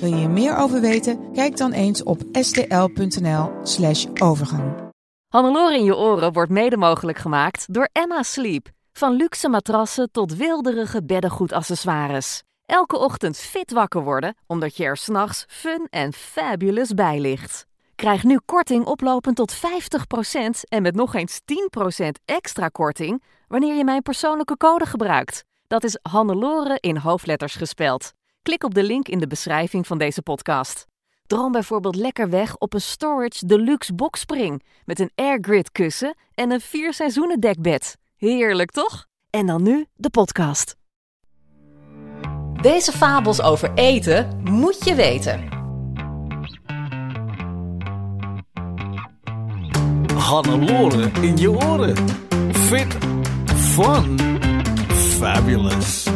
Wil je hier meer over weten? Kijk dan eens op stl.nl/slash overgang. Hannelore in je oren wordt mede mogelijk gemaakt door Emma Sleep. Van luxe matrassen tot wilderige beddengoedaccessoires. Elke ochtend fit wakker worden, omdat je er s'nachts fun en fabulous bij ligt. Krijg nu korting oplopend tot 50% en met nog eens 10% extra korting wanneer je mijn persoonlijke code gebruikt. Dat is Hannelore in hoofdletters gespeld. Klik op de link in de beschrijving van deze podcast. Droom bijvoorbeeld lekker weg op een Storage Deluxe Boxspring met een Airgrid kussen en een vier seizoenen dekbed. Heerlijk toch? En dan nu de podcast. Deze fabels over eten moet je weten. Hannelore in je oren. Fit, fun, fabulous.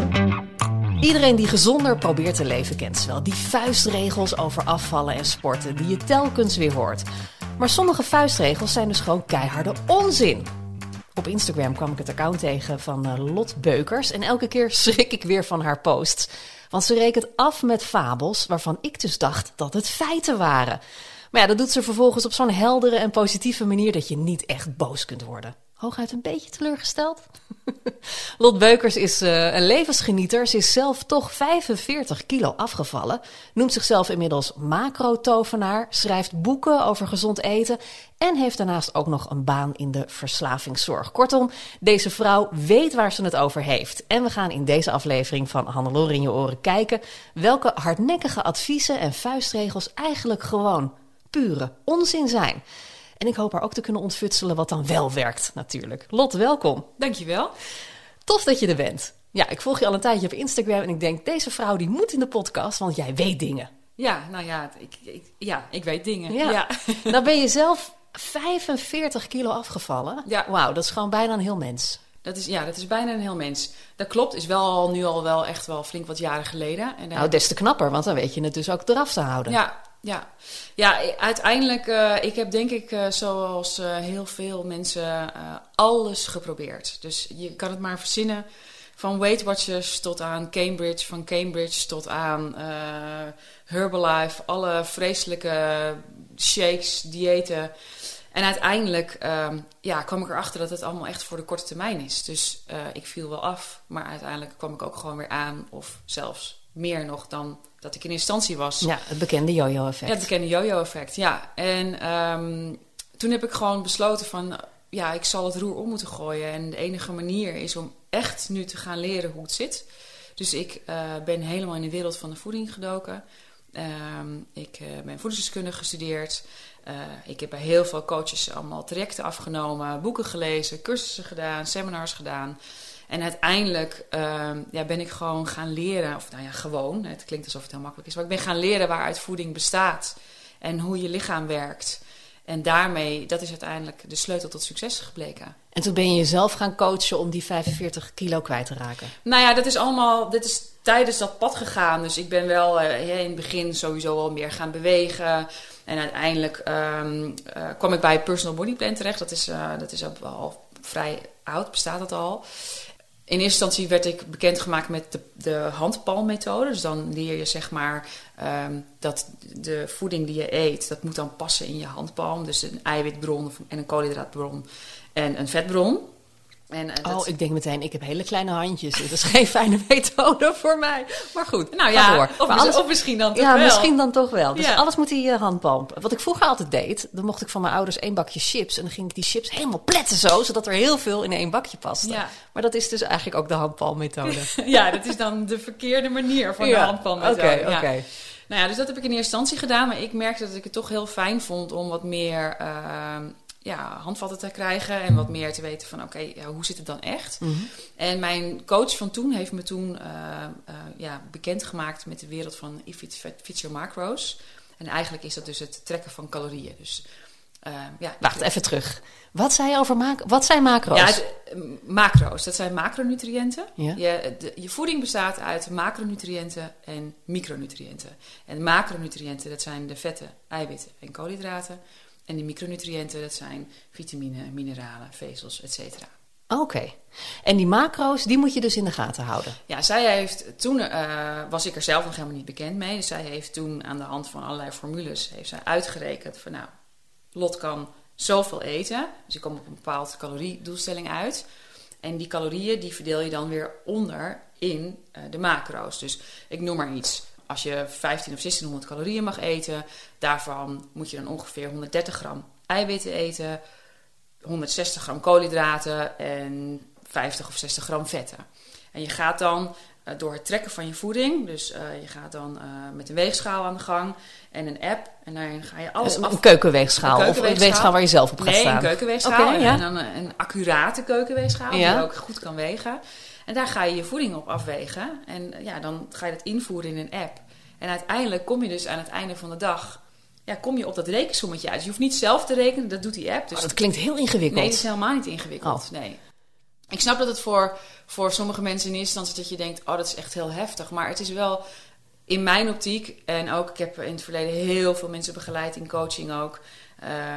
Iedereen die gezonder probeert te leven kent ze wel. Die vuistregels over afvallen en sporten die je telkens weer hoort. Maar sommige vuistregels zijn dus gewoon keiharde onzin. Op Instagram kwam ik het account tegen van uh, Lot Beukers en elke keer schrik ik weer van haar posts. Want ze rekent af met fabels waarvan ik dus dacht dat het feiten waren. Maar ja, dat doet ze vervolgens op zo'n heldere en positieve manier dat je niet echt boos kunt worden. Hooguit een beetje teleurgesteld. Lot Beukers is uh, een levensgenieter. Ze is zelf toch 45 kilo afgevallen. Noemt zichzelf inmiddels macro-tovenaar. Schrijft boeken over gezond eten. En heeft daarnaast ook nog een baan in de verslavingszorg. Kortom, deze vrouw weet waar ze het over heeft. En we gaan in deze aflevering van Hannelore in je oren kijken... welke hardnekkige adviezen en vuistregels eigenlijk gewoon pure onzin zijn. En ik hoop haar ook te kunnen ontfutselen wat dan wel werkt, natuurlijk. Lot, welkom. Dankjewel. Tof dat je er bent. Ja, ik volg je al een tijdje op Instagram en ik denk, deze vrouw die moet in de podcast, want jij weet dingen. Ja, nou ja, ik, ik ja, ik weet dingen. Ja. ja. nou ben je zelf 45 kilo afgevallen. Ja. Wauw, dat is gewoon bijna een heel mens. Dat is, ja, dat is bijna een heel mens. Dat klopt, is wel al, nu al wel echt wel flink wat jaren geleden. En, nou, des te knapper, want dan weet je het dus ook eraf te houden. Ja, ja. ja uiteindelijk, uh, ik heb denk ik uh, zoals uh, heel veel mensen alles geprobeerd. Dus je kan het maar verzinnen. Van Weight Watchers tot aan Cambridge, van Cambridge tot aan Herbalife. Alle vreselijke shakes, diëten. En uiteindelijk um, ja, kwam ik erachter dat het allemaal echt voor de korte termijn is. Dus ik viel wel af, maar uiteindelijk kwam ik ook gewoon weer aan. Of zelfs meer nog dan dat ik in instantie was. Ja, het bekende yo-yo-effect. Ja, het bekende yo-yo-effect, ja. En um, toen heb ik gewoon besloten van... ja, ik zal het roer om moeten gooien. En de enige manier is om echt nu te gaan leren hoe het zit. Dus ik uh, ben helemaal in de wereld van de voeding gedoken. Um, ik uh, ben voedingsdeskundige gestudeerd. Uh, ik heb bij heel veel coaches allemaal trajecten afgenomen, boeken gelezen, cursussen gedaan, seminars gedaan. En uiteindelijk uh, ja, ben ik gewoon gaan leren, of nou ja, gewoon, het klinkt alsof het heel makkelijk is, maar ik ben gaan leren waaruit voeding bestaat en hoe je lichaam werkt. En daarmee, dat is uiteindelijk de sleutel tot succes gebleken. En toen ben je jezelf gaan coachen om die 45 kilo kwijt te raken? Nou ja, dat is allemaal, dit is tijdens dat pad gegaan. Dus ik ben wel uh, in het begin sowieso wel meer gaan bewegen. En uiteindelijk um, uh, kwam ik bij Personal Body Plan terecht. Dat is, uh, dat is al vrij oud, bestaat dat al. In eerste instantie werd ik bekendgemaakt met de, de handpalmmethode. Dus dan leer je zeg maar um, dat de voeding die je eet, dat moet dan passen in je handpalm. Dus een eiwitbron en een koolhydraatbron en een vetbron. En, uh, oh, ik denk meteen, ik heb hele kleine handjes. Dat is geen fijne methode voor mij. Maar goed, nou ja, door. Of, alles, of, misschien dan toch ja, wel. misschien dan toch wel. Dus ja. alles moet in je handpalm. Wat ik vroeger altijd deed, dan mocht ik van mijn ouders één bakje chips. En dan ging ik die chips helemaal pletten zo, zodat er heel veel in één bakje paste. Ja. Maar dat is dus eigenlijk ook de handpalmmethode. ja, dat is dan de verkeerde manier van de handpalmmethode. Oké, okay, oké. Okay. Nou ja, dus dat heb ik in eerste instantie gedaan. Maar ik merkte dat ik het toch heel fijn vond om wat meer... Uh, ja, handvatten te krijgen en wat meer te weten van oké, okay, ja, hoe zit het dan echt? Mhm. Mm -hmm. En mijn coach van toen heeft me toen uh, uh, ja, bekendgemaakt met de wereld van Eat Fit, Fit Your Macros. En eigenlijk is dat dus het trekken van calorieën. Dus, uh, ja, Wacht, even terug. Wat zei je over mac Wat zijn macro's? Ja, het, macro's, dat zijn macronutriënten. Ja. Je, de, je voeding bestaat uit macronutriënten en micronutriënten. En macronutriënten, dat zijn de vetten, eiwitten en koolhydraten. En de micronutriënten, dat zijn vitamine, mineralen, vezels, et cetera. Oké. En die macro's, die moet je dus in de gaten houden. Ja, zij heeft toen uh, was ik er zelf nog helemaal niet bekend mee. Dus zij heeft toen aan de hand van allerlei formules heeft zij uitgerekend van nou, Lot kan zoveel eten. Dus je komt op een bepaald caloriedoelstelling uit. En die calorieën die verdeel je dan weer onder in uh, de macro's. Dus ik noem maar iets. Als je 15 of 1600 calorieën mag eten, daarvan moet je dan ongeveer 130 gram eiwitten eten, 160 gram koolhydraten en 50 of 60 gram vetten. En je gaat dan uh, door het trekken van je voeding, dus uh, je gaat dan uh, met een weegschaal aan de gang en een app. En daarin ga je alles een, af... Een keukenweegschaal, een of een weegschaal waar je zelf op gaat nee, staan? Nee, een keukenweegschaal. Okay, ja. en dan een, een, accurate keukenweegschaal, ja. die ook goed kan wegen. En daar ga je je voeding op afwegen. En ja, dan ga je dat invoeren in een app. En uiteindelijk kom je dus aan het einde van de dag... Ja, kom je op dat rekensommetje uit. Dus je hoeft niet zelf te rekenen, dat doet die app. Dus oh, dat klinkt heel ingewikkeld. Nee, dat is helemaal niet ingewikkeld. Oh. Nee. Ik snap dat het voor, voor sommige mensen in eerste instantie dat je denkt... oh, dat is echt heel heftig. Maar het is wel in mijn optiek... en ook, ik heb in het verleden heel veel mensen begeleid in coaching ook...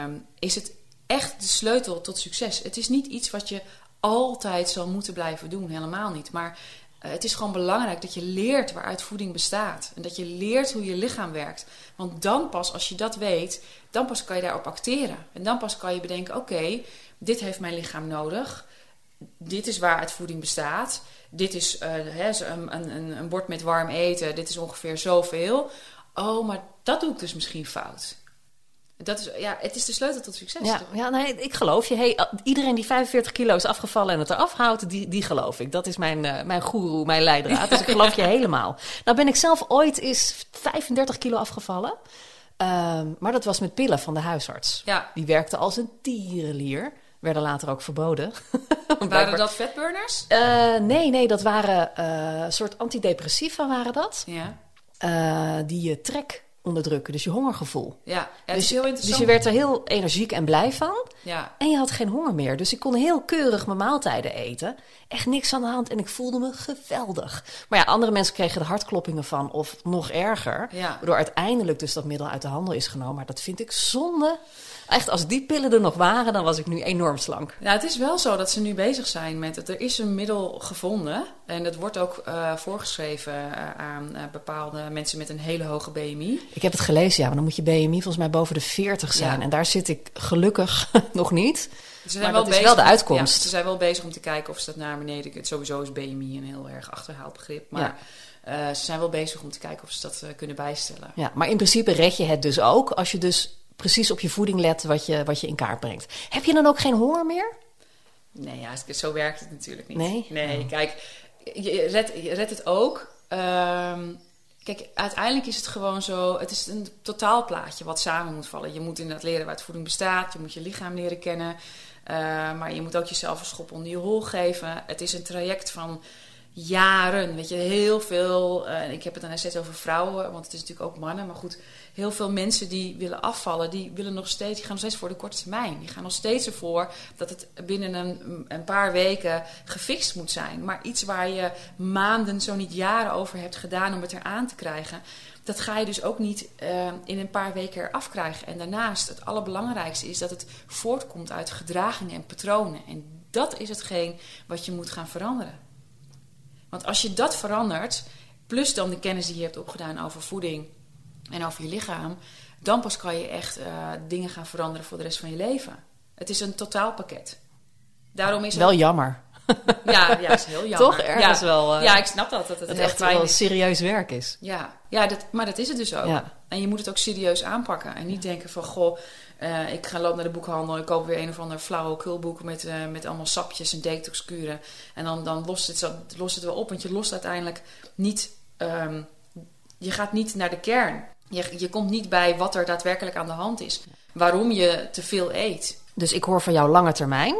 Um, is het echt de sleutel tot succes. Het is niet iets wat je altijd zal moeten blijven doen. Helemaal niet. Maar uh, het is gewoon belangrijk dat je leert waaruit voeding bestaat. En dat je leert hoe je lichaam werkt. Want dan pas, als je dat weet, dan pas kan je daarop acteren. En dan pas kan je bedenken, oké, dit heeft mijn lichaam nodig. Dit is waaruit voeding bestaat. Dit is hè, een, een, een bord met warm eten. Dit is ongeveer zoveel. Oh, maar dat doe ik dus misschien fout. Dat is, ja, het is de sleutel tot succes. Ja, ja nee, ik geloof je. Hey, iedereen die 45 kilo is afgevallen en het eraf houdt, die, die geloof ik. Dat is mijn, uh, mijn goeroe, mijn leidraad. Dus ik geloof je helemaal. Nou ben ik zelf ooit eens 35 kilo afgevallen. Um, maar dat was met pillen van de huisarts. Ja. Die werkte als een tierenlier. Werden later ook verboden. waren dat vetburners? Uh, nee, nee, dat waren uh, soort antidepressiva waren dat. Ja. Die je trek onderdrukken, dus je hongergevoel. Ja, dus, heel. Dus je werd er heel energiek en blij van. Ja. En je had geen honger meer. Dus ik kon heel keurig mijn maaltijden eten. Echt niks aan de hand en ik voelde me geweldig. Maar ja, andere mensen kregen er hartkloppingen van of nog erger. Ja. Waardoor uiteindelijk dus dat middel uit de handel is genomen. Maar dat vind ik zonde. Echt, als die pillen er nog waren, dan was ik nu enorm slank. Ja, het is wel zo dat ze nu bezig zijn met het. Er is een middel gevonden. En dat wordt ook uh, voorgeschreven uh, aan uh, bepaalde mensen met een hele hoge BMI. Ik heb het gelezen, ja. Maar dan moet je BMI volgens mij boven de 40 zijn. Ja. En daar zit ik gelukkig nog niet. Ze zijn maar wel dat bezig is wel de om- uitkomst. ja, ze zijn wel bezig om te kijken of ze dat naar beneden kunnen. Sowieso is BMI een heel erg achterhaald begrip. Maar eh, ze zijn wel bezig om te kijken of ze dat eh, kunnen bijstellen. Ja, maar in principe red je het dus ook als je dus precies op je voeding let wat je, wat je in kaart brengt. Heb je dan ook geen honger meer? Nee, ja, zo werkt het natuurlijk niet. Nee? Nee, Oh. kijk, je redt, je redt het ook. Ehm, kijk, uiteindelijk is het gewoon zo... Het is een totaalplaatje wat samen moet vallen. Je moet inderdaad leren waaruit voeding bestaat. Je moet je lichaam leren kennen. Eh, maar je moet ook jezelf een schop onder je hol geven. Het is een traject van jaren. Weet je, heel veel... eh, ik heb het dan steeds over vrouwen, want het is natuurlijk ook mannen. Maar goed, heel veel mensen die willen afvallen... die willen nog steeds... die gaan nog steeds voor de korte termijn. Die gaan nog steeds ervoor dat het binnen een, een paar weken gefixt moet zijn. Maar iets waar je maanden, zo niet jaren over hebt gedaan... om het eraan te krijgen... Dat ga je dus ook niet uh, in een paar weken eraf krijgen. En daarnaast, het allerbelangrijkste is dat het voortkomt uit gedragingen en patronen. En dat is hetgeen wat je moet gaan veranderen. Want als je dat verandert, plus dan de kennis die je hebt opgedaan over voeding en over je lichaam, dan pas kan je echt uh, dingen gaan veranderen voor de rest van je leven. Het is een totaalpakket. Daarom is Wel het, jammer. ja, ja, is heel jammer. Toch? Ergens ja, wel, uh, ja, ik snap dat. Dat het Dat echt wel serieus werk is. Ja, ja dat, maar dat is het dus ook. Ja. En je moet het ook serieus aanpakken. En niet denken van, goh, uh, ik ga lopen naar de boekhandel... ik koop weer een of ander flauwekulboek met, uh, met allemaal sapjes en detoxkuren. En dan, dan lost, het, lost het wel op. Want je lost uiteindelijk niet... Um, je gaat niet naar de kern. Je, je komt niet bij wat er daadwerkelijk aan de hand is. Waarom je te veel eet. Dus ik hoor van jou lange termijn...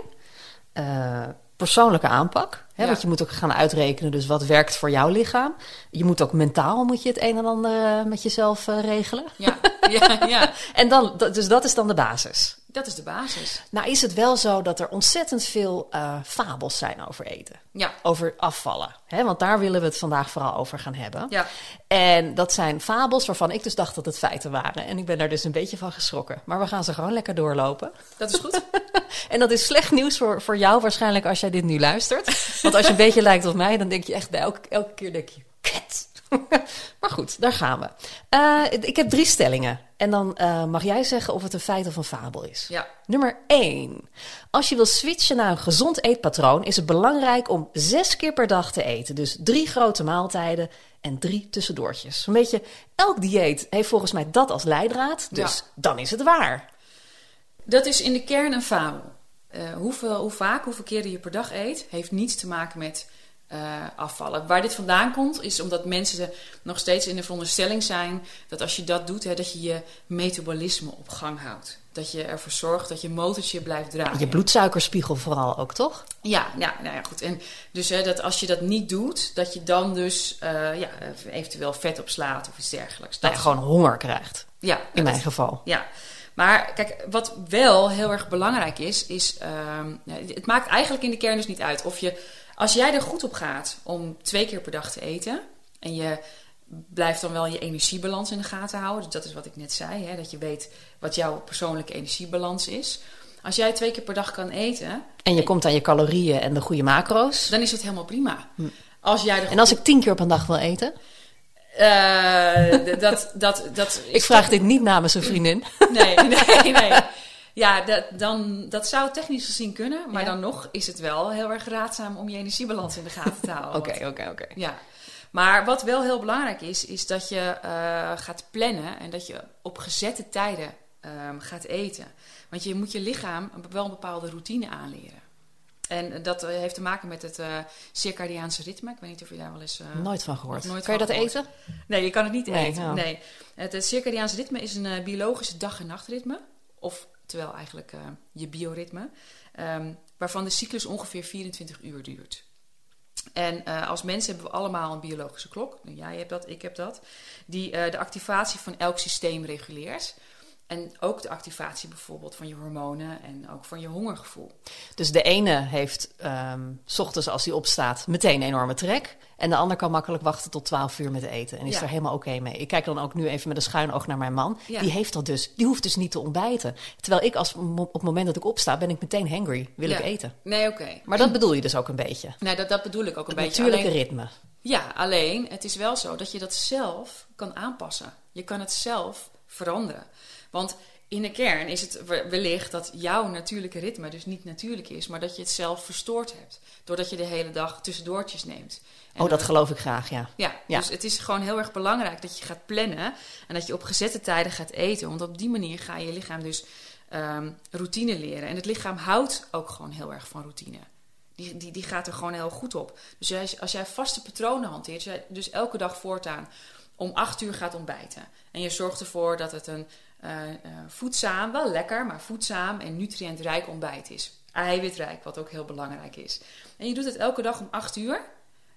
Uh, persoonlijke aanpak. Hè? Ja. Want je moet ook gaan uitrekenen, dus wat werkt voor jouw lichaam. Je moet ook mentaal moet je het een en ander eh, met jezelf eh, regelen. Ja, ja, ja, En dan, dus dat is dan de basis. Dat is de basis. Nou is het wel zo dat er ontzettend veel eh, fabels zijn over eten. Ja, Over afvallen. Hè? Want daar willen we het vandaag vooral over gaan hebben. ja. En dat zijn fabels waarvan ik dus dacht dat het feiten waren. En ik ben daar dus een beetje van geschrokken. Maar we gaan ze gewoon lekker doorlopen. Dat is goed. En dat is slecht nieuws voor, voor jou waarschijnlijk als jij dit nu luistert. Want als je een beetje lijkt op mij, dan denk je echt bij elke, elke keer denk je, ket. maar goed, daar gaan we. Eh, ik heb drie stellingen. En dan eh, mag jij zeggen of het een feit of een fabel is. Ja. Nummer 1. Als je wil switchen naar een gezond eetpatroon, is het belangrijk om zes keer per dag te eten. Dus drie grote maaltijden en drie tussendoortjes. Een beetje elk dieet heeft volgens mij dat als leidraad. Dus Ja. dan is het waar. Dat is in de kern een fabel. Eh, hoeveel, hoe vaak, hoeveel keren je per dag eet, heeft niets te maken met eh, afvallen. Waar dit vandaan komt, is omdat mensen nog steeds in de veronderstelling zijn dat als je dat doet, hè, dat je je metabolisme op gang houdt. Dat je ervoor zorgt dat je motortje blijft draaien. Je bloedsuikerspiegel vooral ook, toch? Ja, ja, nou ja, goed. En dus hè, dat als je dat niet doet, dat je dan dus eh, ja, eventueel vet opslaat of iets dergelijks. Dat je gewoon honger krijgt, ja, in dat- mijn geval. ja, maar kijk, wat wel heel erg belangrijk is, is ehm, het maakt eigenlijk in de kern dus niet uit of je, als jij er goed op gaat om twee keer per dag te eten en je blijft dan wel je energiebalans in de gaten houden, dus dat is wat ik net zei, hè, dat je weet wat jouw persoonlijke energiebalans is. Als jij twee keer per dag kan eten, En je komt aan je calorieën en de goede macro's. dan is het helemaal prima. Als jij er Hm. En als ik tien keer op een dag wil eten? Eh, dat, dat, dat Ik vraag dit niet namens een vriendin. Nee, nee, nee. Ja, dat, dan, dat zou technisch gezien kunnen. Maar Ja. dan nog is het wel heel erg raadzaam om je energiebalans in de gaten te houden. Oké, oké, oké. Ja. Maar wat wel heel belangrijk is, is dat je eh, gaat plannen en dat je op gezette tijden ehm, gaat eten. Want je moet je lichaam wel een bepaalde routine aanleren. En dat eh, heeft te maken met het eh circadiaanse ritme. Ik weet niet of je daar wel eens... Nooit van gehoord. Nooit kan je dat gehoord. eten? Nee, je kan het niet Nee, eten. ja. Nee. Het, circadiaanse ritme is een biologische dag- en nachtritme. Of terwijl eigenlijk eh, je bioritme. ehm, waarvan de cyclus ongeveer 24 uur duurt. En eh, als mensen hebben we allemaal een biologische klok. Nou, Jij hebt dat, ik heb dat. Die eh, de activatie van elk systeem reguleert. En ook de activatie bijvoorbeeld van je hormonen en ook van je hongergevoel. Dus de ene heeft, ehm, s ochtends als hij opstaat, meteen een enorme trek. En de ander kan makkelijk wachten tot 12 uur met eten. En is Ja. er helemaal oké mee. Ik kijk dan ook nu even met een schuin oog naar mijn man. Ja. Die heeft dat dus. Die hoeft dus niet te ontbijten. Terwijl ik, als, op het moment dat ik opsta, ben ik meteen hangry. Wil Ja. ik eten. Nee, oké. Maar dat bedoel je dus ook een beetje. Nee, dat, dat bedoel ik ook een Het beetje. natuurlijke Alleen- ritme. Ja, alleen het is wel zo dat je dat zelf kan aanpassen. Je kan het zelf veranderen. Want in de kern is het we- wellicht dat jouw natuurlijke ritme dus niet natuurlijk is, maar dat je het zelf verstoord hebt. Doordat je de hele dag tussendoortjes neemt. En Oh, dat geloof ik graag, ja. ja, Ja. dus het is gewoon heel erg belangrijk dat je gaat plannen en dat je op gezette tijden gaat eten. Want op die manier ga je lichaam dus ehm, routine leren. En het lichaam houdt ook gewoon heel erg van routine. Die, die, die gaat er gewoon heel goed op. Dus als, als jij vaste patronen hanteert, als jij dus elke dag voortaan om acht uur gaat ontbijten. En je zorgt ervoor dat het een voedzaam, wel lekker, maar voedzaam en nutriëntrijk ontbijt is. Eiwitrijk, wat ook heel belangrijk is. En je doet het elke dag om acht uur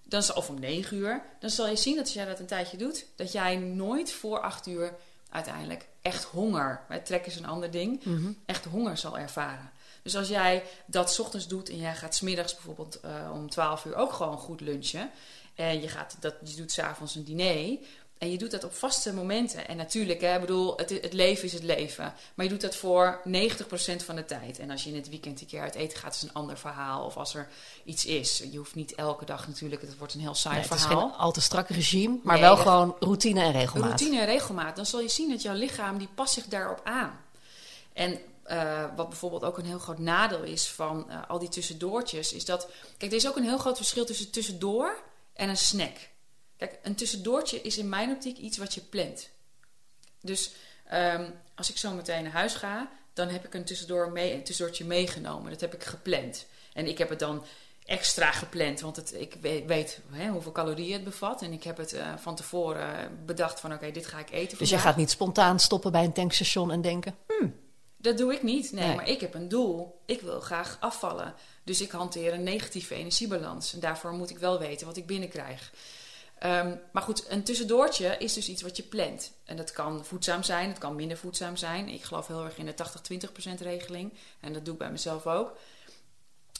dan, of om negen uur, dan zal je zien dat als jij dat een tijdje doet, dat jij nooit voor acht uur uiteindelijk echt honger, het trek is een ander ding, echt honger zal ervaren. Dus als jij dat 's ochtends doet en jij gaat smiddags bijvoorbeeld eh, om 12 uur ook gewoon goed lunchen, en je, gaat dat, je doet s'avonds een diner, en je doet dat op vaste momenten. En natuurlijk, hè, ik bedoel, het, het leven is het leven. Maar je doet dat voor 90% van de tijd. En als je in het weekend een keer uit eten gaat, is een ander verhaal. Of als er iets is. Je hoeft niet elke dag natuurlijk, het wordt een heel saai Nee, het is verhaal. geen al te strak regime, maar Nee, wel gewoon routine en regelmaat. Routine en regelmaat. Dan zal je zien dat jouw lichaam, die past zich daarop aan. En eh, wat bijvoorbeeld ook een heel groot nadeel is van eh, al die tussendoortjes, is dat... Kijk, er is ook een heel groot verschil tussen tussendoor en een snack. Kijk, een tussendoortje is in mijn optiek iets wat je plant. Dus ehm, als ik zo meteen naar huis ga, dan heb ik een, tussendoor mee, een tussendoortje meegenomen. Dat heb ik gepland. En ik heb het dan extra gepland, want het, ik weet, weet hè, hoeveel calorieën het bevat. En ik heb het eh, van tevoren bedacht van oké, dit ga ik eten Dus je gaat niet spontaan stoppen bij een tankstation en denken... Hm, Dat doe ik niet. Nee, Nee. maar ik heb een doel. Ik wil graag afvallen. Dus ik hanteer een negatieve energiebalans. En daarvoor moet ik wel weten wat ik binnenkrijg. Ehm, maar goed, een tussendoortje is dus iets wat je plant. En dat kan voedzaam zijn, het kan minder voedzaam zijn. Ik geloof heel erg in de 80-20% regeling. En dat doe ik bij mezelf ook.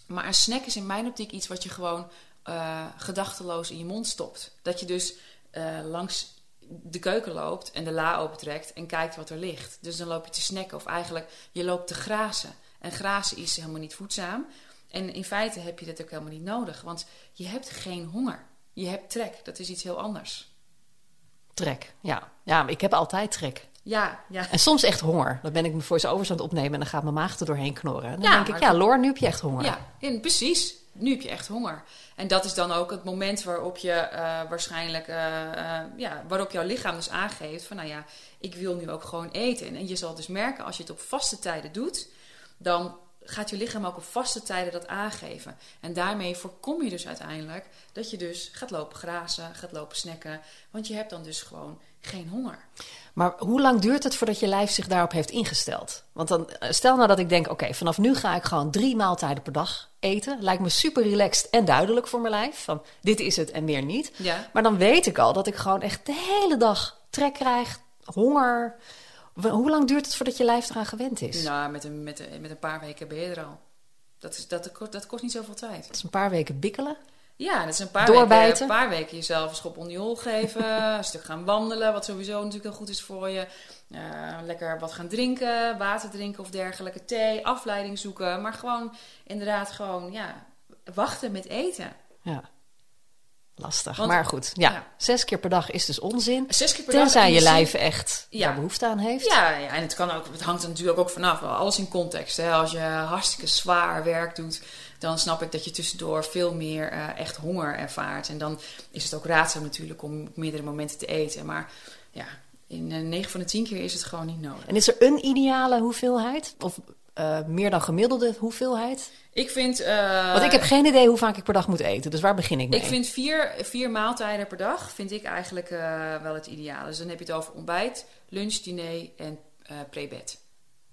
Maar een snack is in mijn optiek iets wat je gewoon eh, gedachteloos in je mond stopt. Dat je dus eh, langs de keuken loopt en de la opentrekt en kijkt wat er ligt. Dus dan loop je te snacken of eigenlijk je loopt te grazen. En grazen is helemaal niet voedzaam. En in feite heb je dat ook helemaal niet nodig, want je hebt geen honger. Je hebt trek, dat is iets heel anders. Trek, ja. Ja, maar ik heb altijd trek. Ja, ja. En soms echt honger. Dan ben ik me voor overs aan het opnemen en dan gaat mijn maag er doorheen knorren. En dan Ja, denk ik, ja, Loor, nu heb je echt honger. Ja, en precies. Nu heb je echt honger. En dat is dan ook het moment waarop je eh, waarschijnlijk, eh, eh, ja, waarop jouw lichaam dus aangeeft van, nou ja, ik wil nu ook gewoon eten. En je zal dus merken, als je het op vaste tijden doet, dan gaat je lichaam ook op vaste tijden dat aangeven. En daarmee voorkom je dus uiteindelijk dat je dus gaat lopen grazen, gaat lopen snacken, want je hebt dan dus gewoon geen honger. Maar hoe lang duurt het voordat je lijf zich daarop heeft ingesteld? Want dan, eh, stel nou dat ik denk, oké, vanaf nu ga ik gewoon drie maaltijden per dag eten. Lijkt me super relaxed en duidelijk voor mijn lijf. Van, dit is het en meer niet. Ja. Maar dan weet ik al dat ik gewoon echt de hele dag trek krijg, honger. Hoe lang duurt het voordat je lijf eraan gewend is? Nou, met een, met, een, met een paar weken ben je er al. Dat, is, dat, dat kost niet zoveel tijd. Dat is een paar weken bikkelen. Ja, dat is een paar Doorbijten. weken, een paar weken jezelf een schop onder je hol geven. een stuk gaan wandelen, wat sowieso natuurlijk heel goed is voor je. Eh, lekker wat gaan drinken, water drinken of dergelijke. Thee, afleiding zoeken. Maar gewoon inderdaad gewoon, ja, wachten met eten. Ja. Lastig. Want- maar goed, ja, ja. zes keer per dag is dus onzin. Zes keer per dag. Tenzij en je lijf echt Ja. daar behoefte aan heeft. Ja, ja, en het, kan ook, het hangt er natuurlijk ook vanaf. Alles in context. Hè. Als je hartstikke zwaar werk doet, dan snap ik dat je tussendoor veel meer eh, echt honger ervaart. En dan is het ook raadzaam natuurlijk om op meerdere momenten te eten. Maar ja, in eh, 9 van de 10 keer is het gewoon niet nodig. En is er een ideale hoeveelheid? Of eh, meer dan gemiddelde hoeveelheid? Ik vind... eh, Want ik heb geen idee hoe vaak ik per dag moet eten. Dus waar begin ik mee? Ik vind vier, vier maaltijden per dag vind ik eigenlijk eh, wel het ideale. Dus dan heb je het over ontbijt, lunch, diner en pre-bed.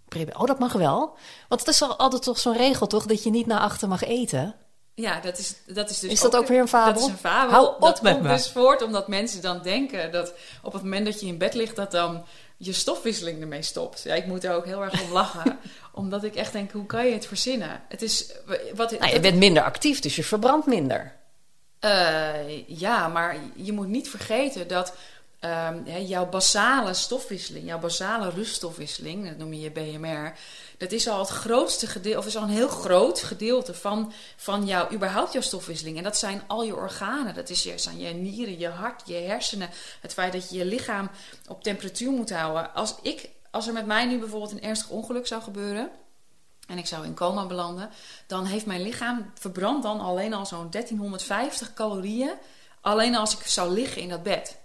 Pre- Oh, dat mag wel. Want het is al- altijd toch zo'n regel, toch? Dat je niet na achter mag eten. Ja, dat is, dat is dus Is dat ook weer een fabel? Dat is een fabel. Hou op dat met komt me. dus voort omdat mensen dan denken dat op het moment dat je in bed ligt, dat dan je stofwisseling ermee stopt. Ja, ik moet er ook heel erg om lachen. omdat ik echt denk, hoe kan je het verzinnen? Het is... Wat, Nou, je bent minder actief, dus je verbrandt minder. Eh, ja, maar je moet niet vergeten dat ehm, jouw basale stofwisseling, jouw basale ruststofwisseling, dat noem je je BMR, dat is al het grootste gedeelte, of is al een heel groot gedeelte van, van jouw, überhaupt jouw stofwisseling. En dat zijn al je organen, dat is zijn je nieren, je hart, je hersenen, het feit dat je je lichaam op temperatuur moet houden. Als, ik, als er met mij nu bijvoorbeeld een ernstig ongeluk zou gebeuren, en ik zou in coma belanden, dan heeft mijn lichaam verbrand dan alleen al zo'n 1350 calorieën. Alleen als ik zou liggen in dat bed.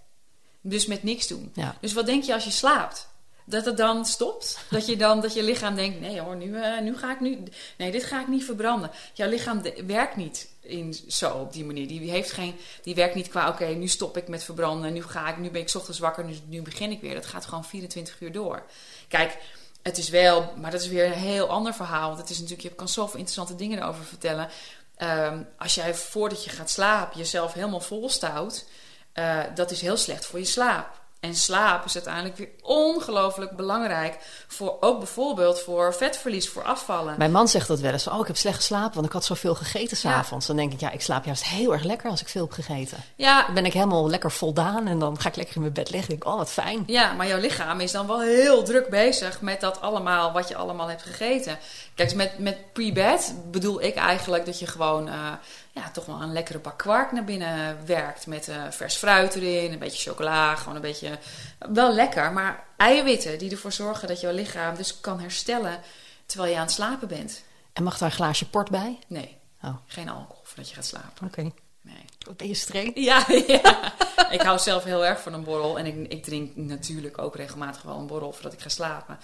Dus met niks doen. Ja. Dus wat denk je als je slaapt? Dat het dan stopt? Dat je dan dat je lichaam denkt: nee hoor, nu, eh, nu ga ik nu. Nee, dit ga ik niet verbranden. Jouw lichaam werkt niet in, zo op die manier. Die, heeft geen, die werkt niet qua: oké, nu stop ik met verbranden. Nu, ga ik, nu ben ik 's ochtends wakker, nu, nu begin ik weer. Dat gaat gewoon 24 uur door. Kijk, het is wel, maar dat is weer een heel ander verhaal. Want het is natuurlijk, je kan zoveel interessante dingen erover vertellen. Ehm, als jij voordat je gaat slapen jezelf helemaal volstout, eh dat is heel slecht voor je slaap. En slaap is uiteindelijk weer ongelooflijk belangrijk. Voor, ook bijvoorbeeld voor vetverlies, voor afvallen. Mijn man zegt dat wel eens. Oh, ik heb slecht geslapen, want ik had zoveel gegeten s'avonds. Dan denk ik, ja, ik slaap juist heel erg lekker als ik veel heb gegeten. Ja, Dan ben ik helemaal lekker voldaan en dan ga ik lekker in mijn bed liggen. Denk ik, oh, wat fijn. Ja, maar jouw lichaam is dan wel heel druk bezig met dat allemaal, wat je allemaal hebt gegeten. Kijk, met, met pre-bed bedoel ik eigenlijk dat je gewoon eh, ja, toch wel een lekkere bak kwark naar binnen werkt. Met eh, vers fruit erin, een beetje chocola, gewoon een beetje... Wel lekker, maar eiwitten die ervoor zorgen dat jouw lichaam dus kan herstellen terwijl je aan het slapen bent. En mag daar een glaasje port bij? Nee, Oh, geen alcohol voordat je gaat slapen. oké. Nee. Wat ben je streng? Ja, ja. ik hou zelf heel erg van een borrel. En ik, ik drink natuurlijk ook regelmatig wel een borrel voordat ik ga slapen.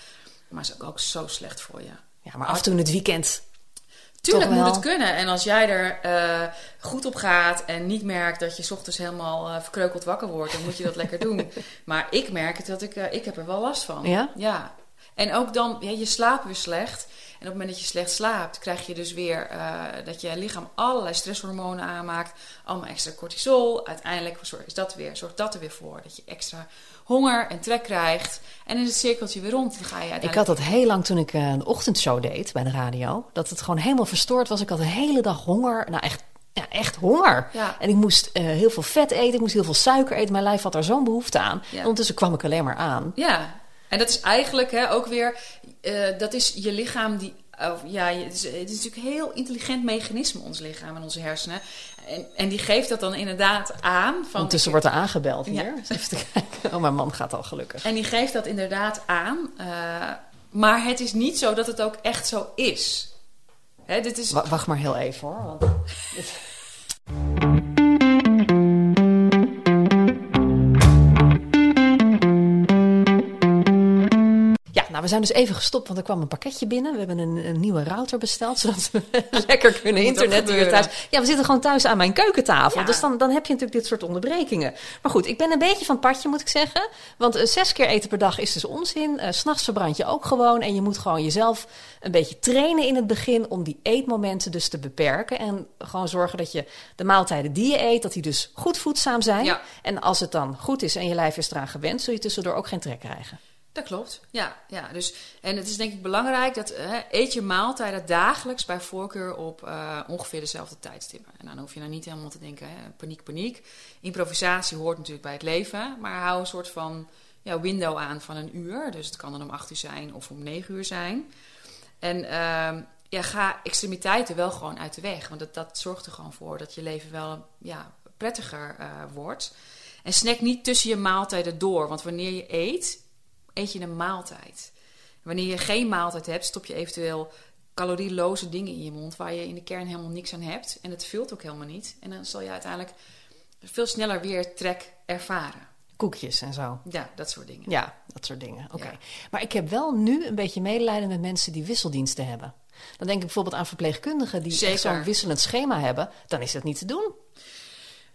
Maar is ook, ook zo slecht voor je. Ja, maar af en toe in het weekend. Tuurlijk moet het kunnen. En als jij er eh, goed op gaat en niet merkt dat je 's ochtends helemaal eh, verkreukeld wakker wordt, dan moet je dat lekker doen. Maar ik merk het dat ik, eh, ik heb er wel last van. Ja? Ja. En ook dan, ja, je slaapt weer slecht. En op het moment dat je slecht slaapt, krijg je dus weer dat je lichaam allerlei stresshormonen aanmaakt. Allemaal extra cortisol. Uiteindelijk is dat weer, zorgt dat er weer voor dat je extra honger en trek krijgt. En in het cirkeltje weer rond. Dan ga je Ik had dat heel lang toen ik een ochtendshow deed bij de radio. Dat het gewoon helemaal verstoord was. Ik had de hele dag honger. Nou, echt ja, echt honger. Ja. En ik moest eh, heel veel vet eten, ik moest heel veel suiker eten. Mijn lijf had daar zo'n behoefte aan. Ja. En ondertussen kwam ik alleen maar aan. Ja, en dat is eigenlijk hè, ook weer, eh, dat is je lichaam die, of, ja, het is, het is natuurlijk een heel intelligent mechanisme, ons lichaam en onze hersenen. En, en die geeft dat dan inderdaad aan. Van, Ondertussen wordt er aangebeld Ja. hier. Eens Even te kijken. Oh, mijn man gaat al gelukkig. En die geeft dat inderdaad aan. eh, maar het is niet zo dat het ook echt zo is. Hè, dit is, Wa- wacht maar heel even hoor. Want... nou, we zijn dus even gestopt, want er kwam een pakketje binnen. We hebben een, een nieuwe router besteld, zodat we lekker kunnen internetten thuis. Ja, we zitten gewoon thuis aan mijn keukentafel. Ja. Dus dan, dan heb je natuurlijk dit soort onderbrekingen. Maar goed, ik ben een beetje van het padje, moet ik zeggen. Want eh, zes keer eten per dag is dus onzin. Eh, S S'nachts verbrand je ook gewoon. En je moet gewoon jezelf een beetje trainen in het begin om die eetmomenten dus te beperken. En gewoon zorgen dat je de maaltijden die je eet, dat die dus goed voedzaam zijn. Ja. En als het dan goed is en je lijf is eraan gewend, zul je tussendoor ook geen trek krijgen. Dat klopt, ja. ja dus, en het is denk ik belangrijk dat eh, eet je maaltijden dagelijks bij voorkeur op eh, ongeveer dezelfde tijdstippen. En dan hoef je nou niet helemaal te denken, hè, paniek, paniek. Improvisatie hoort natuurlijk bij het leven, maar hou een soort van ja, window aan van een uur. Dus het kan dan om acht uur zijn of om negen uur zijn. En ehm, ja, ga extremiteiten wel gewoon uit de weg, want dat, dat zorgt er gewoon voor dat je leven wel ja, prettiger eh, wordt. En snack niet tussen je maaltijden door, want wanneer je eet, eet je een maaltijd. Wanneer je geen maaltijd hebt, stop je eventueel calorieloze dingen in je mond waar je in de kern helemaal niks aan hebt. En het vult ook helemaal niet. En dan zal je uiteindelijk veel sneller weer trek ervaren. Koekjes en zo. Ja, dat soort dingen. Ja, dat soort dingen. Oké. Ja. Maar ik heb wel nu een beetje medelijden met mensen die wisseldiensten hebben. Dan denk ik bijvoorbeeld aan verpleegkundigen die zo'n wisselend schema hebben. Dan is dat niet te doen.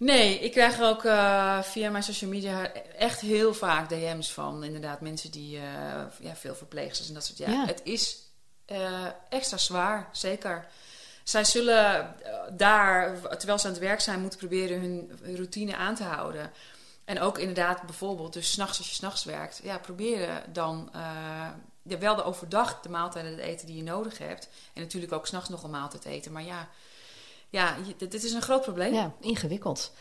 Nee, ik krijg er ook eh, via mijn social media echt heel vaak DM's van inderdaad mensen die eh, ja, veel verpleegsters en dat soort. Ja, Ja. het is eh, extra zwaar, zeker. Zij zullen daar, terwijl ze aan het werk zijn, moeten proberen hun, routine aan te houden. En ook inderdaad bijvoorbeeld, dus s'nachts als je s'nachts werkt, ja, proberen dan ja, wel de overdag de maaltijden te eten die je nodig hebt. En natuurlijk ook s'nachts nog een maaltijd eten. Maar ja, ja dit, dit is een groot probleem. Ja, ingewikkeld.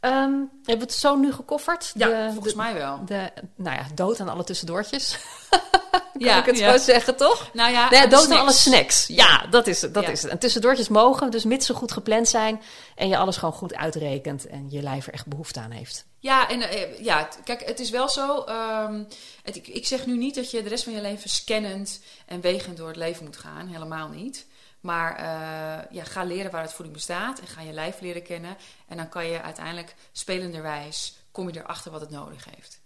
Ehm, hebben we het zo nu gekofferd? Ja, De- volgens de- mij wel. De, nou ja, dood aan alle tussendoortjes. kan Ja, ik het ja. zo zeggen, toch? Nou ja, Nee, dood aan snacks. alle snacks. Ja, dat is het. Dat Ja. is het. En tussendoortjes mogen, dus mits ze goed gepland zijn en je alles gewoon goed uitrekent en je lijf er echt behoefte aan heeft. Ja, en eh, ja, kijk, het is wel zo. ehm, het, ik, ik zeg nu niet dat je de rest van je leven scannend en wegend door het leven moet gaan. Helemaal niet. Maar eh, ja, ga leren waar het voeding bestaat en ga je lijf leren kennen. En dan kan je uiteindelijk spelenderwijs, kom je erachter wat het nodig heeft.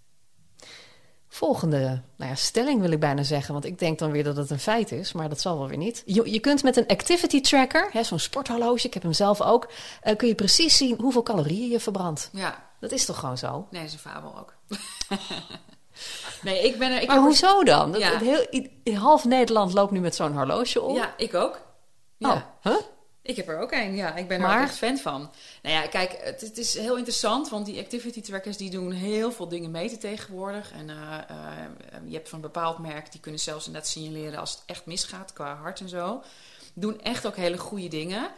Volgende nou ja, stelling wil ik bijna zeggen, want ik denk dan weer dat het een feit is, maar dat zal wel weer niet. Je, je kunt met een activity tracker, zo'n sporthorloge, ik heb hem zelf ook, eh, kun je precies zien hoeveel calorieën je verbrandt. Ja, Dat is toch gewoon zo? nee, dat is een fabel ook. nee, ik ben er... Ik maar hoezo dan? Dat, Ja. heel, half Nederland loopt nu met zo'n horloge om. Ja, ik ook. Ja. Oh, huh? Ik heb er ook een, ja. Ik ben er Maar? echt fan van. Nou ja, kijk, het, het is heel interessant, want die activity trackers die doen heel veel dingen meten tegenwoordig. En eh, eh, je hebt van een bepaald merk, die kunnen zelfs inderdaad signaleren als het echt misgaat qua hart en zo. Doen echt ook hele goede dingen.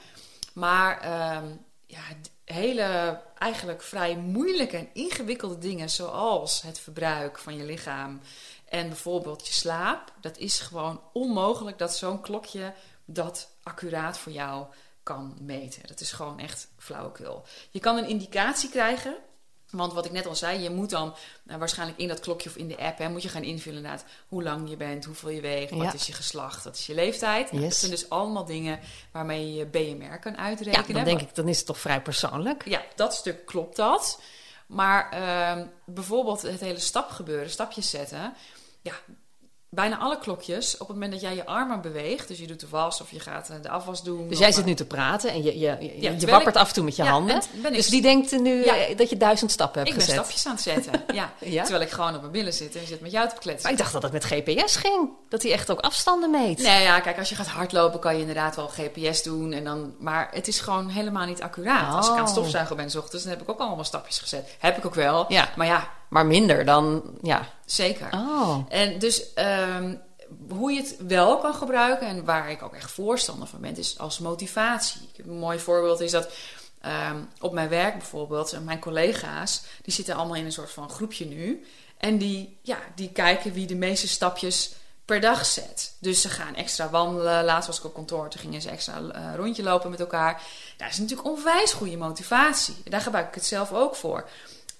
Maar ehm, ja, hele eigenlijk vrij moeilijke en ingewikkelde dingen, zoals het verbruik van je lichaam en bijvoorbeeld je slaap, dat is gewoon onmogelijk dat zo'n klokje dat accuraat voor jou kan meten. Dat is gewoon echt flauwekul. Je kan een indicatie krijgen. Want wat ik net al zei, je moet dan nou, waarschijnlijk in dat klokje of in de app, hè, moet je gaan invullen inderdaad hoe lang je bent, hoeveel je weegt, Ja. wat is je geslacht, wat is je leeftijd. Yes. Dat zijn dus allemaal dingen waarmee je je BMR kan Ja, uitrekenen. dan denk ik, dan is het toch vrij persoonlijk. Ja, dat stuk klopt dat. Maar ehm, bijvoorbeeld het hele stapgebeuren, stapjes zetten. Ja, bijna alle klokjes, op het moment dat jij je armen beweegt, dus je doet de was of je gaat eh, de afwas doen. Dus jij zit eh, nu te praten en je, je, je, wappert ik- af en toe met je Ja, handen. ik- Dus die denkt nu Ja. eh, dat je duizend stappen hebt Ik ben gezet. stapjes aan het zetten, ja. Terwijl ik gewoon op mijn billen zit en zit met jou te kletsen. Maar ik dacht dat het met GPS ging. Dat hij echt ook afstanden meet. Nee, ja, kijk, als je gaat hardlopen kan je inderdaad wel GPS doen. En dan, maar het is gewoon helemaal niet accuraat. Als ik aan het Oh. stofzuigen ben 's ochtends, dan heb ik ook allemaal stapjes gezet. Heb ik ook wel. Ja. Maar ja, Maar minder dan, ja. zeker. Oh. En dus ehm, hoe je het wel kan gebruiken en waar ik ook echt voorstander van ben, is als motivatie. Een mooi voorbeeld is dat ehm, op mijn werk bijvoorbeeld, mijn collega's, die zitten allemaal in een soort van groepje nu. En die, ja, die kijken wie de meeste stapjes per dag zet. Dus ze gaan extra wandelen. Laatst was ik op kantoor, toen gingen ze extra eh, rondje lopen met elkaar. Daar is natuurlijk onwijs goede motivatie. Daar gebruik ik het zelf ook voor.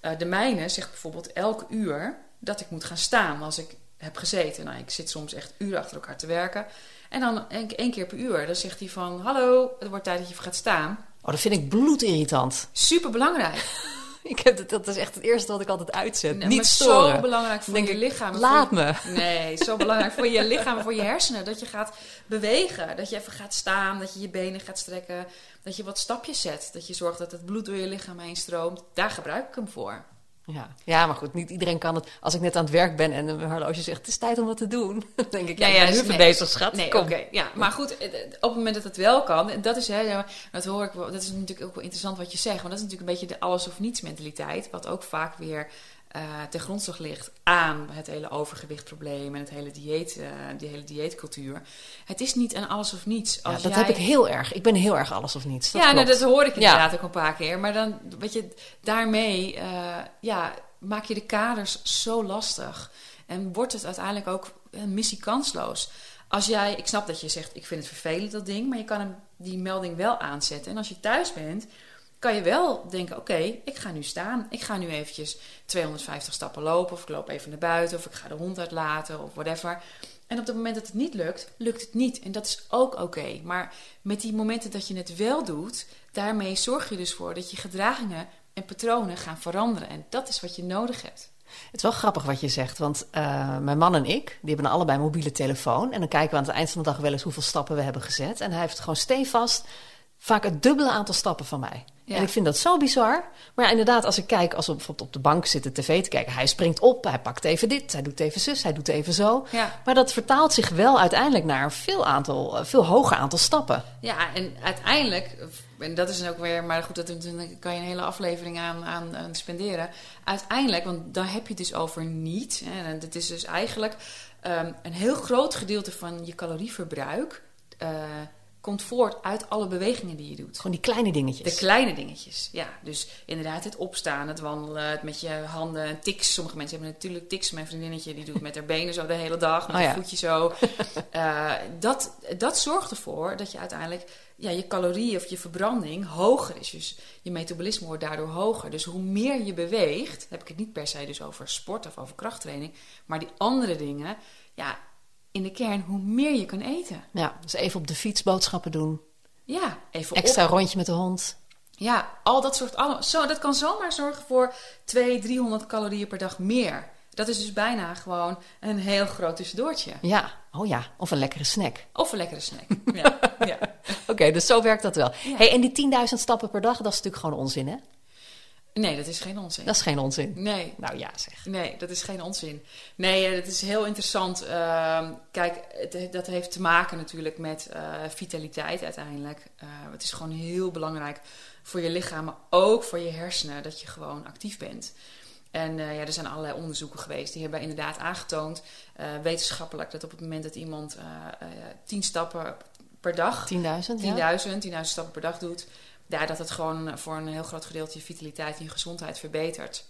Eh, de mijne zegt bijvoorbeeld elk uur dat ik moet gaan staan als ik heb gezeten. Nou, ik zit soms echt uren achter elkaar te werken. En dan één één keer per uur, dan zegt hij van... Hallo, het wordt tijd dat je gaat staan. Oh, dat vind ik bloedirritant. Super belangrijk. Ik heb het, dat is echt het eerste wat ik altijd uitzet. Nee, Niet storen. Zo belangrijk voor denk je lichaam. laat je- me. Nee, zo belangrijk voor je lichaam en voor je hersenen. Dat je gaat bewegen. Dat je even gaat staan. Dat je je benen gaat strekken. Dat je wat stapjes zet. Dat je zorgt dat het bloed door je lichaam heen stroomt. Daar gebruik ik hem voor. Ja. ja, maar goed, niet iedereen kan het. Als ik net aan het werk ben en een horloge zegt, het is tijd om wat te doen. Dan denk ik, ja, Ja, ja, ja, ben nu dus nee. bezig, schat. Nee, oké. ja, maar goed, eh, op het moment dat het wel kan, dat is, hè, dat hoor ik dat is natuurlijk ook wel interessant wat je zegt, want dat is natuurlijk een beetje de alles of niets mentaliteit, wat ook vaak weer eh ten grondslag ligt aan het hele overgewichtprobleem en het hele dieet, eh, die hele dieetcultuur. Het is niet een alles of niets. Ja, Als dat jij- heb ik heel erg. Ik ben heel erg alles of niets. Dat ja, nou, dat hoor ik Ja. inderdaad ook een paar keer. Maar dan, weet je, daarmee eh, ja, maak je de kaders zo lastig. En wordt het uiteindelijk ook een missie kansloos. Als jij, ik snap dat je zegt, ik vind het vervelend dat ding. Maar je kan hem, die melding wel aanzetten. En als je thuis bent, kan je wel denken, oké, ik ga nu staan. Ik ga nu eventjes 250 stappen lopen. Of ik loop even naar buiten. Of ik ga de hond uitlaten. Of whatever. En op het moment dat het niet lukt, lukt het niet. En dat is ook oké. Maar met die momenten dat je het wel doet, daarmee zorg je dus voor dat je gedragingen en patronen gaan veranderen. En dat is wat je nodig hebt. Het is wel grappig wat je zegt, want eh, mijn man en ik, die hebben allebei een mobiele telefoon. En dan kijken we aan het eind van de dag wel eens hoeveel stappen we hebben gezet. En hij heeft gewoon stevast vaak het dubbele aantal stappen van mij. Ja. En ik vind dat zo bizar. Maar ja, inderdaad, als ik kijk, als we bijvoorbeeld op de bank zitten tv te kijken, hij springt op, hij pakt even dit, hij doet even zus, hij doet even zo. Ja. Maar dat vertaalt zich wel uiteindelijk naar een veel, aantal, eh, veel hoger aantal stappen. Ja, en uiteindelijk, en dat is ook weer, maar goed, dat, daar kan je een hele aflevering aan, aan, aan spenderen. Uiteindelijk, want daar heb je het dus over niet. En het is dus eigenlijk ehm, een heel groot gedeelte van je calorieverbruik eh, komt voort uit alle bewegingen die je doet. Gewoon die kleine dingetjes. De kleine dingetjes, ja. Dus inderdaad het opstaan, het wandelen, het met je handen, tics. Sommige mensen hebben natuurlijk tics. Mijn vriendinnetje die doet met haar benen zo de hele dag, met Oh ja. haar voetje zo. Eh, dat, dat zorgt ervoor dat je uiteindelijk ja, je calorie of je verbranding hoger is. Dus je metabolisme wordt daardoor hoger. Dus hoe meer je beweegt, heb ik het niet per se dus over sport of over krachttraining, maar die andere dingen, ja, in de kern, hoe meer je kan eten. Ja, dus even op de fiets boodschappen doen. Ja, even op Extra rondje met de hond. Ja, al dat soort allemaal. Zo, dat kan zomaar zorgen voor 200, 300 calorieën per dag meer. Dat is dus bijna gewoon een heel groot tussendoortje. Ja, oh ja, of een lekkere snack. Of een lekkere snack. Ja, ja. Oké, dus zo werkt dat wel. Ja. Hey, en die 10.000 stappen per dag, dat is natuurlijk gewoon onzin, hè? Nee, dat is geen onzin. Dat is geen onzin. Nee, Nou ja, zeg. nee, dat is geen onzin. Nee, eh, dat is heel interessant. Ehm, kijk, het, dat heeft te maken natuurlijk met eh, vitaliteit uiteindelijk. Eh, het is gewoon heel belangrijk voor je lichaam, maar ook voor je hersenen, dat je gewoon actief bent. En ja, er zijn allerlei onderzoeken geweest die hebben inderdaad aangetoond, wetenschappelijk, dat op het moment dat iemand 10 stappen per dag 10.000, ja? 10.000, 10.000 stappen per dag doet, ja, dat het gewoon voor een heel groot gedeelte je vitaliteit en je gezondheid verbetert.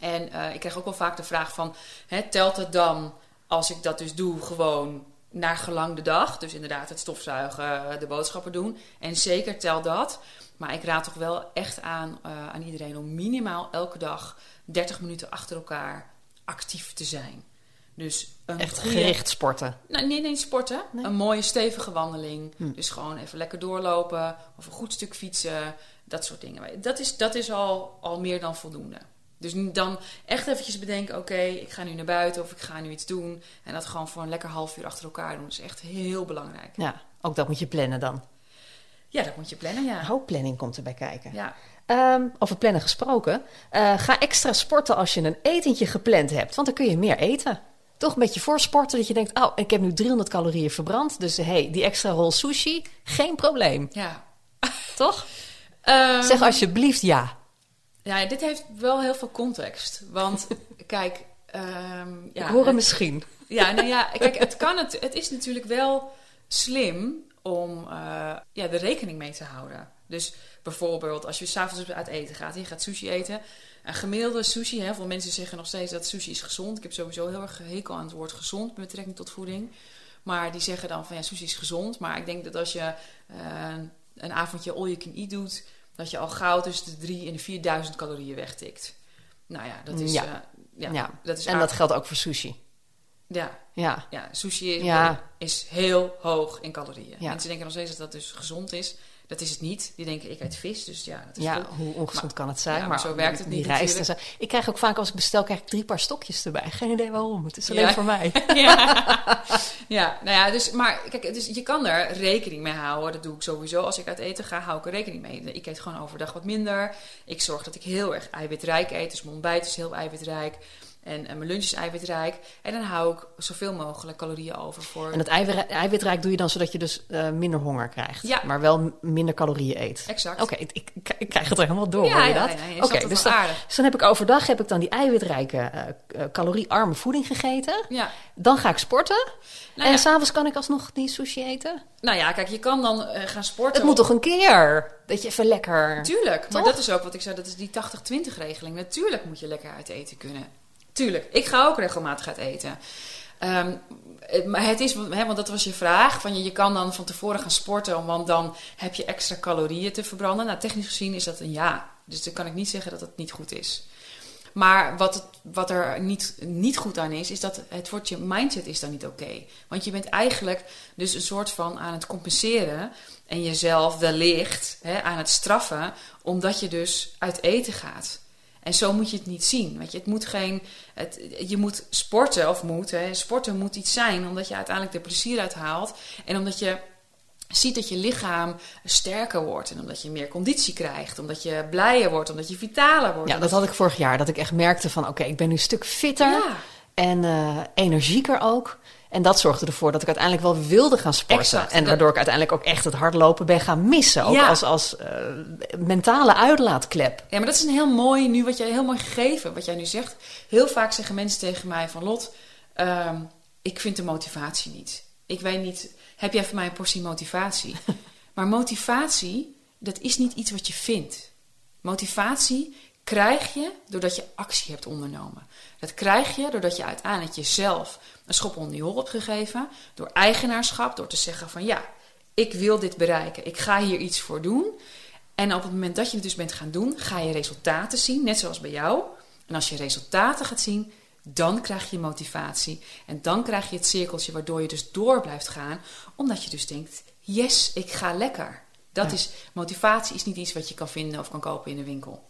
En eh, ik krijg ook wel vaak de vraag van, hè, telt het dan als ik dat dus doe gewoon naar gelang de dag? Dus inderdaad het stofzuigen, eh, de boodschappen doen. En zeker telt dat. Maar ik raad toch wel echt aan eh, aan iedereen om minimaal elke dag 30 minuten achter elkaar actief te zijn. Dus een Echt goede- gericht sporten. nou, nee, nee, sporten. Nee? Een mooie stevige wandeling. Hm. Dus gewoon even lekker doorlopen of een goed stuk fietsen. Dat soort dingen. Dat is, dat is al, al meer dan voldoende. Dus dan echt eventjes bedenken, oké, ik ga nu naar buiten of ik ga nu iets doen. En dat gewoon voor een lekker half uur achter elkaar doen. Dat is echt heel belangrijk. Ja, ook dat moet je plannen dan. Ja, dat moet je plannen, ja. Hoop planning komt erbij kijken. Ja, Ehm, over plannen gesproken. eh, ga extra sporten als je een etentje gepland hebt. Want dan kun je meer eten. Toch een beetje voorsporten dat je denkt... oh, ik heb nu 300 calorieën verbrand. Dus hey, die extra rol sushi, geen probleem. ja. Toch? Ehm, Zeg alsjeblieft ja. Ja, dit heeft wel heel veel context. Want kijk, ja, ik hoor het- misschien. Ja, nou ja, kijk, het kan het. Het is natuurlijk wel slim om eh, ja, er rekening mee te houden. Dus bijvoorbeeld als je s'avonds uit eten gaat en je gaat sushi eten. Een gemiddelde sushi, heel veel mensen zeggen nog steeds dat sushi is gezond. Ik heb sowieso heel erg hekel aan het woord gezond met betrekking tot voeding. Maar die zeggen dan van ja, sushi is gezond. Maar ik denk dat als je eh, een avondje all you can eat doet, dat je al gauw tussen de 3 en de 4000 calorieën wegtikt. Nou ja, dat is, Ja. eh, ja, Ja. dat is en dat geldt ook voor sushi. Ja, Ja. ja, sushi is, Ja. is heel hoog in calorieën. Ja. Mensen denken nog steeds dat dat dus gezond is. Dat is het niet. Die denken, ik eet vis, dus ja, dat is Ja, goed. hoe ongezond Maar- kan het zijn? ja, maar zo werkt het niet rijst en natuurlijk. zo. Ik krijg ook vaak als ik bestel, krijg ik drie paar stokjes erbij. Geen idee waarom. Het is alleen Ja. voor mij. ja. ja, nou ja, dus, maar kijk, dus je kan er rekening mee houden. Dat doe ik sowieso. Als ik uit eten ga, hou ik er rekening mee. Ik eet gewoon overdag wat minder. Ik zorg dat ik heel erg eiwitrijk eet. Dus mijn ontbijt is heel eiwitrijk. En, en mijn lunch is eiwitrijk. En dan hou ik zoveel mogelijk calorieën over voor... En het eiwit- eiwitrijk doe je dan zodat je dus eh, minder honger krijgt. Ja. Maar wel minder calorieën eet. Exact. Oké, ik, ik, ik krijg het er helemaal door, Ja, hoor je ja, dat? ja, Oké, dus, dan, dus dan heb ik overdag heb ik dan die eiwitrijke, eh, eh, caloriearme voeding gegeten. Ja. Dan ga ik sporten. Nou en s'avonds kan ik alsnog die sushi eten. Nou ja, kijk, je kan dan gaan sporten. Het moet toch een keer? Dat je even lekker... Tuurlijk, maar Toch? dat is ook wat ik zei, dat is die 80-20 regeling. Natuurlijk moet je lekker uit eten kunnen. Tuurlijk, ik ga ook regelmatig eten. Ehm, maar het is, want dat was je vraag, van je, je kan dan van tevoren gaan sporten, want dan heb je extra calorieën te verbranden. Nou, technisch gezien is dat een ja. Dus dan kan ik niet zeggen dat het niet goed is. Maar wat, het, wat er niet, niet goed aan is, is dat het wordt je mindset is dan niet oké. Want je bent eigenlijk dus een soort van aan het compenseren en jezelf wellicht hè, aan het straffen, omdat je dus uit eten gaat. En zo moet je het niet zien. Weet je, het moet geen, het, je moet sporten, of moet, hè, sporten moet iets zijn, omdat je uiteindelijk er plezier uit haalt. En omdat je ziet dat je lichaam sterker wordt. En omdat je meer conditie krijgt. Omdat je blijer wordt. Omdat je vitaler wordt. Ja, dat had ik vorig jaar. Dat ik echt merkte van, oké, ik ben nu een stuk fitter. Ja. En eh, energieker ook. En dat zorgde ervoor dat ik uiteindelijk wel wilde gaan sporten. Exact. En waardoor ik uiteindelijk ook echt het hardlopen ben gaan missen. Ook Ja. als, als eh, mentale uitlaatklep. Ja, maar dat is een heel mooi, nu wat jij heel mooi gegeven, wat jij nu zegt. Heel vaak zeggen mensen tegen mij van Lot, ehm, ik vind de motivatie niet. Ik weet niet, heb jij voor mij een portie motivatie? maar motivatie, dat is niet iets wat je vindt. Motivatie krijg je doordat je actie hebt ondernomen. Dat krijg je doordat je uiteindelijk jezelf een schop onder je hol hebt gegeven. Door eigenaarschap, door te zeggen van ja, ik wil dit bereiken. Ik ga hier iets voor doen. En op het moment dat je het dus bent gaan doen, ga je resultaten zien, net zoals bij jou. En als je resultaten gaat zien, dan krijg je motivatie. En dan krijg je het cirkeltje waardoor je dus door blijft gaan, omdat je dus denkt: yes, ik ga lekker. Dat is, motivatie is niet iets wat je kan vinden of kan kopen in de winkel.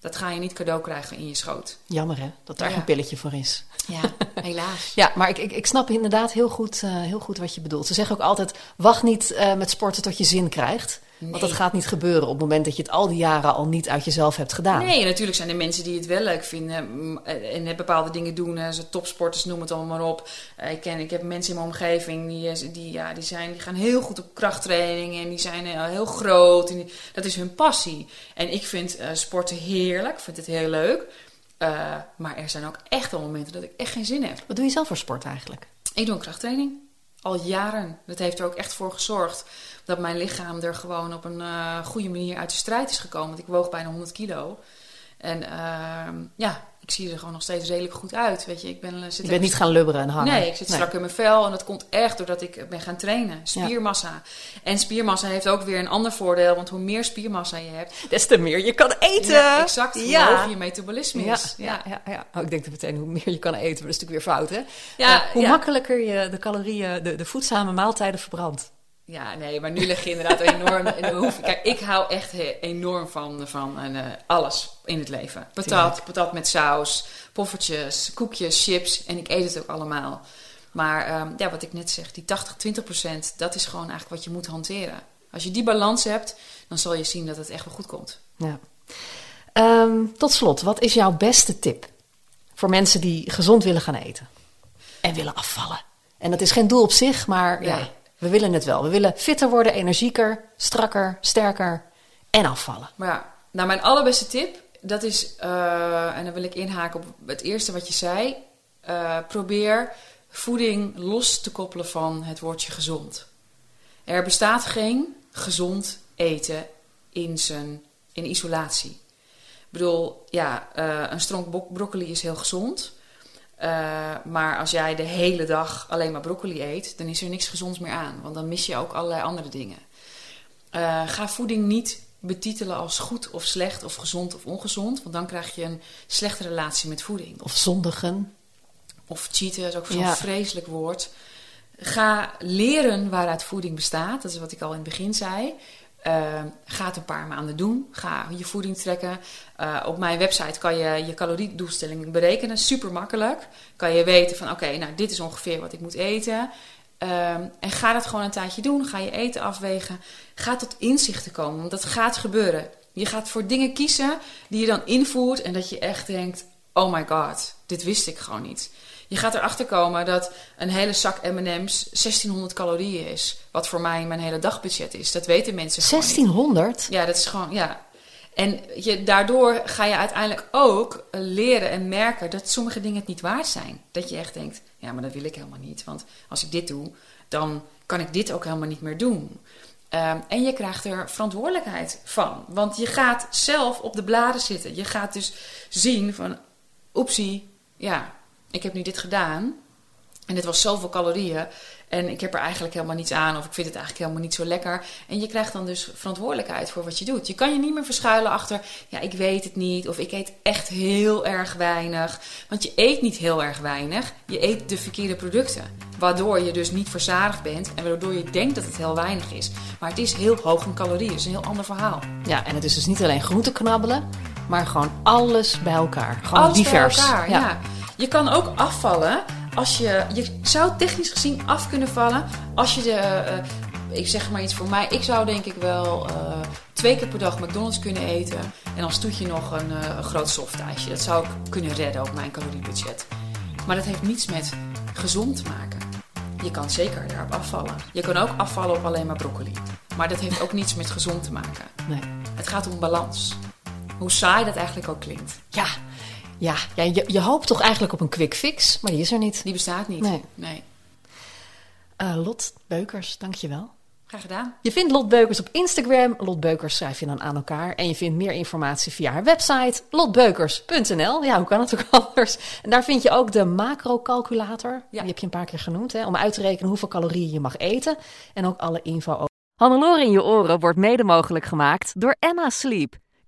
Dat ga je niet cadeau krijgen in je schoot. Jammer hè, dat daar Ja. geen pilletje voor is. Ja, helaas. Ja, maar ik, ik, ik snap inderdaad heel goed, eh, heel goed wat je bedoelt. Ze zeggen ook altijd, wacht niet eh, met sporten tot je zin krijgt. Want dat gaat niet gebeuren op het moment dat je het al die jaren al niet uit jezelf hebt gedaan. Nee, natuurlijk zijn er mensen die het wel leuk vinden mm, en bepaalde dingen doen. Ze topsporters, noem het allemaal maar op. Eh, Ik, ken, ik heb mensen in mijn omgeving die, eh, die, ja, die, zijn, die gaan heel goed op krachttraining en die zijn eh, heel groot. En die- dat is hun passie. En ik vind sporten heerlijk, ik vind het heel leuk. Maar er zijn ook echt wel momenten dat ik echt geen zin heb. Wat doe je zelf voor sport eigenlijk? Ik doe een krachttraining. Al jaren. Dat heeft er ook echt voor gezorgd dat mijn lichaam er gewoon op een eh, goede manier uit de strijd is gekomen. Want ik woog bijna 100 kilo. En ehm, ja, ik zie er gewoon nog steeds redelijk goed uit. Weet je, ik ben, eh, zit Je bent niet gaan lubberen en hangen. Nee, ik zit strak in mijn vel en dat komt echt doordat ik ben gaan trainen. Spiermassa. En spiermassa heeft ook weer een ander voordeel, want hoe meer spiermassa je hebt, Des te meer je kan eten. ja, exact, hoe Ja. hoger je metabolisme Ja, is. ja, ja, ja. Oh, ik denk er meteen hoe meer je kan eten, maar dat is natuurlijk weer fout, hè? Ja, Eh, hoe makkelijker je de calorieën, de, de voedzame maaltijden verbrandt. Ja, nee, maar nu lig je inderdaad enorm in de hoef. Kijk, ik hou echt enorm van, van eh, alles in het leven. Patat, patat met saus, poffertjes, koekjes, chips. En ik eet het ook allemaal. Maar ehm, ja, wat ik net zeg, die 80-20 procent, dat is gewoon eigenlijk wat je moet hanteren. Als je die balans hebt, dan zal je zien dat het echt wel goed komt. Ja. Ehm, tot slot, wat is jouw beste tip voor mensen die gezond willen gaan eten en willen afvallen? En dat is geen doel op zich, maar ja. We willen het wel. We willen fitter worden, energieker, strakker, sterker en afvallen. Maar ja, nou mijn allerbeste tip, dat is, eh, en dan wil ik inhaken op het eerste wat je zei. eh, probeer voeding los te koppelen van het woordje gezond. Er bestaat geen gezond eten in, zijn, in isolatie. Ik bedoel, ja, eh, een stronk bro- broccoli is heel gezond. Eh, maar als jij de hele dag alleen maar broccoli eet, dan is er niks gezonds meer aan. Want dan mis je ook allerlei andere dingen. Eh, ga voeding niet betitelen als goed of slecht of gezond of ongezond. Want dan krijg je een slechte relatie met voeding. Of zondigen. Of cheaten is ook zo'n Ja. vreselijk woord. Ga leren waaruit voeding bestaat. Dat is wat ik al in het begin zei. Eh, ga het een paar maanden doen. Ga je voeding trekken. Eh, op mijn website kan je je caloriedoelstelling berekenen. Super makkelijk. Kan je weten van oké, nou dit is ongeveer wat ik moet eten. Ehm, en ga dat gewoon een tijdje doen. Ga je eten afwegen. Ga tot inzichten komen. Want dat gaat gebeuren. Je gaat voor dingen kiezen die je dan invoert. En dat je echt denkt: oh my god, dit wist ik gewoon niet. Je gaat erachter komen dat een hele zak MM's 1600 calorieën is. Wat voor mij mijn hele dagbudget is. Dat weten mensen gewoon niet. 1600? Ja, dat is gewoon, ja. En je, daardoor ga je uiteindelijk ook leren en merken dat sommige dingen het niet waard zijn. Dat je echt denkt, ja, maar dat wil ik helemaal niet. Want als ik dit doe, dan kan ik dit ook helemaal niet meer doen. Ehm, en je krijgt er verantwoordelijkheid van. Want je gaat zelf op de bladen zitten. Je gaat dus zien van, oepsie, ja, ik heb nu dit gedaan. En dit was zoveel calorieën. En ik heb er eigenlijk helemaal niets aan. Of ik vind het eigenlijk helemaal niet zo lekker. En je krijgt dan dus verantwoordelijkheid voor wat je doet. Je kan je niet meer verschuilen achter. Ja, ik weet het niet. Of ik eet echt heel erg weinig. Want je eet niet heel erg weinig. Je eet de verkeerde producten. Waardoor je dus niet verzadigd bent. En waardoor je denkt dat het heel weinig is. Maar het is heel hoog in calorieën. Dat is een heel ander verhaal. Ja, en het is dus niet alleen groente knabbelen, maar gewoon alles bij elkaar. Gewoon Alles divers. bij elkaar, ja. Je kan ook afvallen als je... Je zou technisch gezien af kunnen vallen als je de... eh, ik zeg maar iets voor mij. Ik zou denk ik wel eh, twee keer per dag McDonald's kunnen eten. En als toetje nog een, een groot softijsje. Dat zou ik kunnen redden op mijn caloriebudget. Maar dat heeft niets met gezond te maken. Je kan zeker daarop afvallen. Je kan ook afvallen op alleen maar broccoli. Maar dat heeft ook niets met gezond te maken. Nee. Het gaat om balans. Hoe saai dat eigenlijk ook klinkt. Ja, ja, ja je, je hoopt toch eigenlijk op een quick fix, maar die is er niet. Die bestaat niet. Nee. nee. Eh, Lot Beukers, dankjewel. Graag gedaan. Je vindt Lot Beukers op Instagram. Lot Beukers schrijf je dan aan elkaar. En je vindt meer informatie via haar website lotbeukers.nl. Ja, hoe kan het ook anders? En daar vind je ook de macrocalculator. Ja. Die heb je een paar keer genoemd. Hè, om uit te rekenen hoeveel calorieën je mag eten. En ook alle info over. Hannelore in je oren wordt mede mogelijk gemaakt door Emma Sleep.